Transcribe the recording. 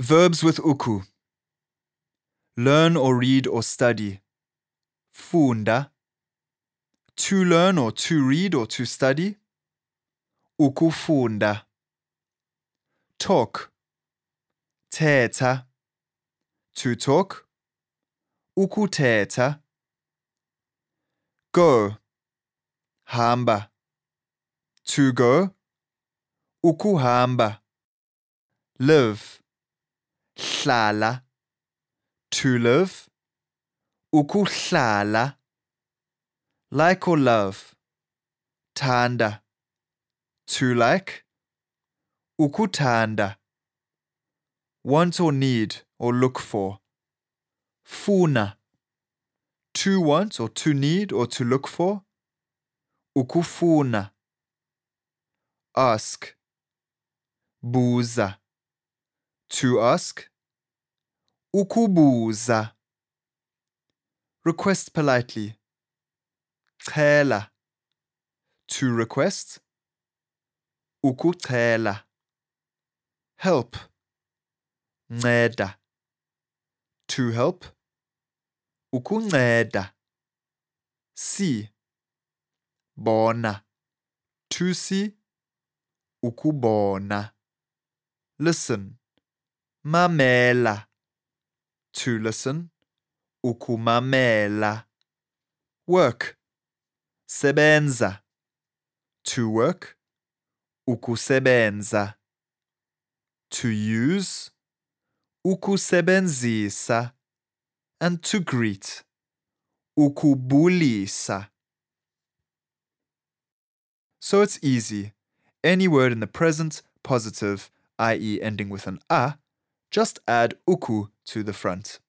Verbs with uku. Learn or read or study. Funda. To learn or to read or to study. Ukufunda. Talk. Thetha. To talk. Ukuthetha. Go. Hamba. To go. Ukuhamba. Live. Hlala. To live. Ukuhlala. Like or love. Thanda. To like. Ukuthanda. Want or need or look for. Funa. To want or to need or to look for. Ukufuna. Ask. Buza. To ask. Ukubuza. Request politely. Cela. To request. Ukucela. Help. Nceda. To help. Ukunceda. See. Bona. To see. Ukubona. Listen. Mamela. To listen. Ukumamela. Work. Sebenza. To work. Ukusebenza. To use. Ukusebenzisa. And to greet. Ukubulisa. So it's easy. Any word in the present positive, i.e., ending with an a, just add uku to the front.